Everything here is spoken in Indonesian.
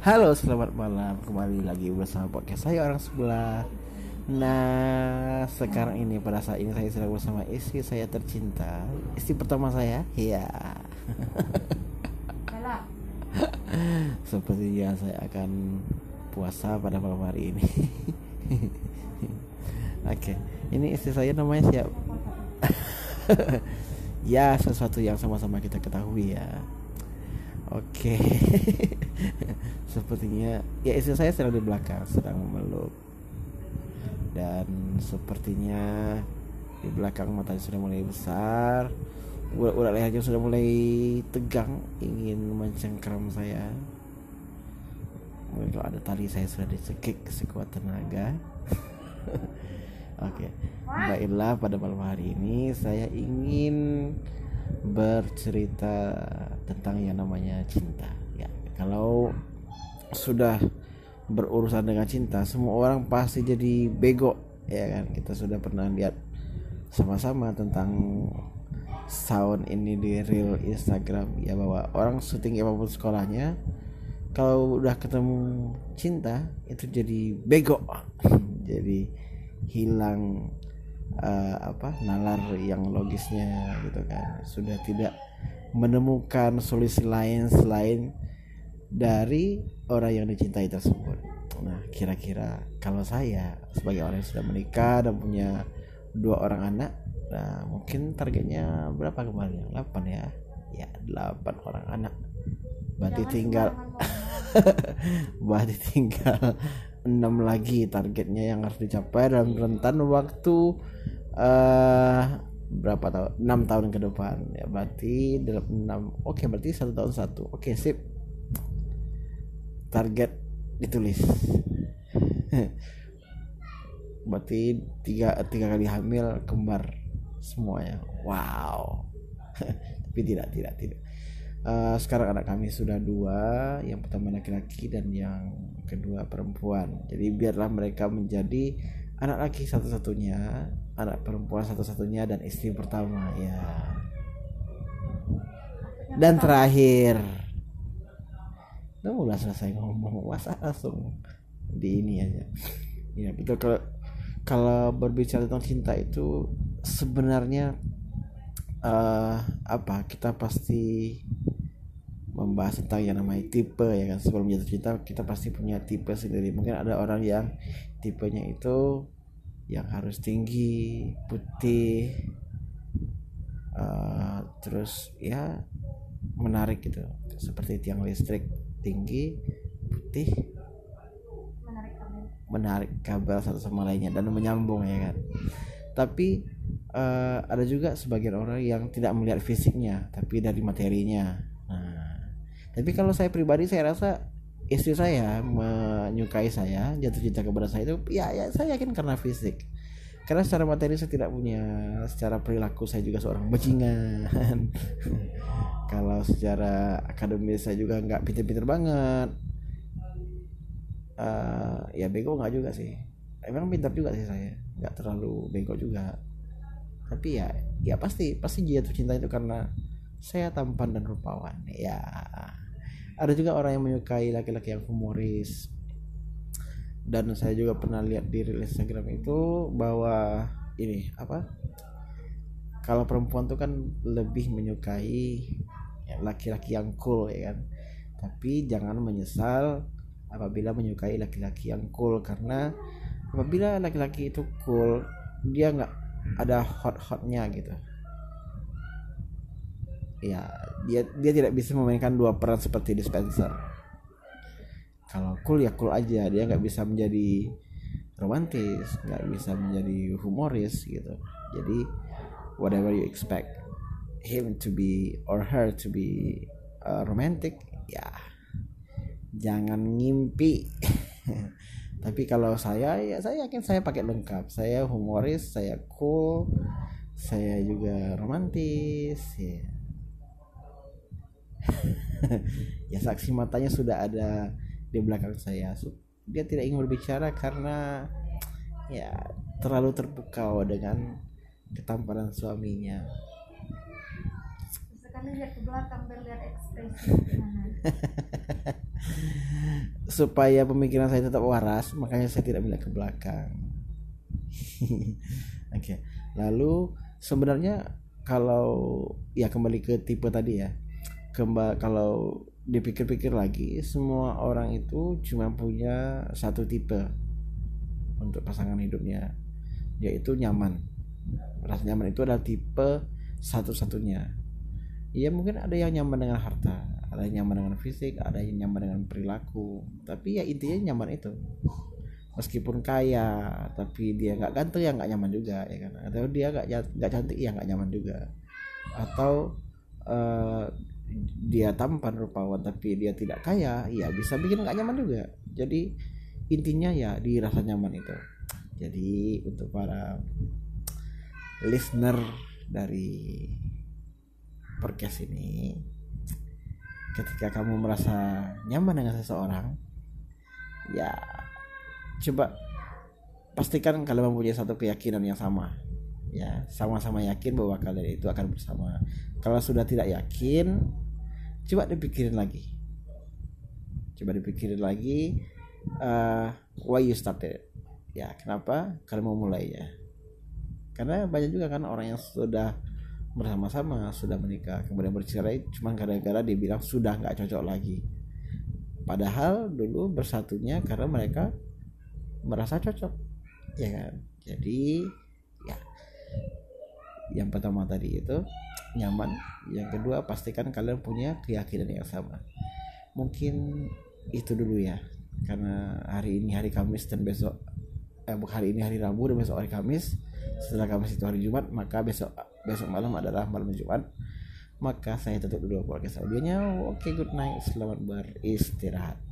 Halo, selamat malam. Kembali lagi bersama podcast saya orang sebelah. Nah, sekarang ini pada saat ini saya sedang bersama istri saya tercinta, istri pertama saya. Iya. Sepertinya saya akan puasa pada malam hari ini. Oke, ini istri saya namanya siapa? ya, sesuatu yang sama-sama kita ketahui ya. Oke. Sepertinya ya istri saya sedang di belakang sedang memeluk. Dan sepertinya di belakang matanya sudah mulai besar. Urat-urat lehernya sudah mulai tegang ingin mencengkram saya. Mungkin kalau ada tali saya sudah dicekik sekuat tenaga. Oke. Baiklah pada malam hari ini saya ingin bercerita tentang yang namanya cinta. Ya kalau sudah berurusan dengan cinta semua orang pasti jadi bego ya kan? Kita sudah pernah lihat sama-sama tentang sound ini di real Instagram ya bahwa orang syuting apa pun sekolahnya kalau udah ketemu cinta itu jadi bego. Jadi hilang uh, apa nalar yang logisnya gitu kan. Sudah tidak menemukan solusi lain selain dari orang yang dicintai tersebut. Nah, kira-kira kalau saya sebagai orang yang sudah menikah dan punya dua orang anak, nah mungkin targetnya berapa kemarin? 8 ya. Ya, 8 orang anak. Berarti Jangan tinggal berarti tinggal 6 lagi targetnya yang harus dicapai dalam rentan waktu uh, berapa tahun? 6 tahun ke depan. Ya berarti dalam 6 oke berarti satu tahun satu. Oke sip. Target ditulis. Berarti tiga tiga kali hamil kembar semuanya. Wow. Tapi tidak tidak tidak. Uh, sekarang anak kami sudah dua yang pertama laki-laki dan yang kedua perempuan. Jadi biarlah mereka menjadi anak laki satu-satunya anak perempuan satu-satunya dan istri pertama ya. Dan terakhir udah selesai ngomong masa langsung di ini aja. Ya betul kalau kalau berbicara tentang cinta itu sebenarnya uh, apa kita pasti membahas tentang yang namanya tipe ya kan? Sebelum jatuh cinta kita pasti punya tipe sendiri. Mungkin ada orang yang tipenya itu yang harus tinggi putih uh, terus ya menarik gitu. Seperti tiang listrik tinggi putih. Menarik kabel, satu sama lainnya dan menyambung ya kan. Tapi uh, ada juga sebagian orang yang tidak melihat fisiknya tapi dari materinya. Nah tapi kalau saya pribadi saya rasa istri saya menyukai saya jatuh cinta kepada saya itu ya, ya saya yakin karena fisik. Karena secara materi saya tidak punya secara perilaku saya juga seorang bajingan. Kalau secara akademis saya juga nggak pinter-pinter banget. Uh, ya bego nggak juga sih. Emang pintar juga sih saya nggak terlalu bego juga. Tapi ya ya pasti pasti jatuh cinta itu karena saya tampan dan rupawan ya ada juga orang yang menyukai laki-laki yang humoris. Dan saya juga pernah lihat di Instagram itu bahwa ini apa? Kalau perempuan tuh kan lebih menyukai laki-laki yang cool ya kan? Tapi jangan menyesal apabila menyukai laki-laki yang cool. Karena apabila laki-laki itu cool dia nggak ada hot-hotnya gitu ya dia dia tidak bisa memainkan dua peran seperti dispenser. Kalau cool ya cool aja dia nggak bisa menjadi romantis nggak bisa menjadi humoris gitu. Jadi whatever you expect him to be or her to be uh, romantic ya jangan ngimpi. Tapi kalau saya ya saya yakin saya pakai lengkap. Saya humoris saya cool saya juga romantis ya ya saksi matanya sudah ada di belakang saya. Dia tidak ingin berbicara karena ya terlalu terpukau dengan ketampanan suaminya. Sekali lihat ke belakang lihat ekspresi. Supaya pemikiran saya tetap waras makanya saya tidak melihat ke belakang. Oke okay. lalu sebenarnya kalau ya kembali ke tipe tadi ya kembali kalau dipikir-pikir lagi semua orang itu cuma punya satu tipe untuk pasangan hidupnya yaitu nyaman. Rasa nyaman itu adalah tipe satu-satunya. Ya mungkin ada yang nyaman dengan harta ada yang nyaman dengan fisik ada yang nyaman dengan perilaku tapi ya intinya nyaman itu. Meskipun kaya tapi dia nggak ganteng ya nggak nyaman juga ya kan? Atau dia nggak nggak cantik ya nggak nyaman juga. Atau uh, dia tampan rupawan tapi dia tidak kaya ya bisa bikin nggak nyaman juga. Jadi intinya ya di rasa nyaman itu. Jadi untuk para listener dari podcast ini ketika kamu merasa nyaman dengan seseorang ya coba pastikan kalian mempunyai satu keyakinan yang sama. Ya sama-sama yakin bahwa kalian itu akan bersama. Kalau sudah tidak yakin coba dipikirin lagi. Coba dipikirin lagi uh, why you started? Ya kenapa kalian mau mulai ya? Karena banyak juga kan orang yang sudah bersama-sama sudah menikah kemudian bercerai cuma gara-gara dia bilang sudah nggak cocok lagi. Padahal dulu bersatunya karena mereka merasa cocok. Ya kan? Jadi ya yang pertama tadi itu nyaman. Yang kedua pastikan kalian punya keyakinan yang sama. Mungkin itu dulu ya. Karena hari ini hari Kamis dan besok eh hari ini hari Rabu dan besok hari Kamis. Setelah Kamis itu hari Jumat maka besok besok malam adalah malam Jumat. Maka saya tutup dulu podcast audionya. Oke okay, good night. Selamat beristirahat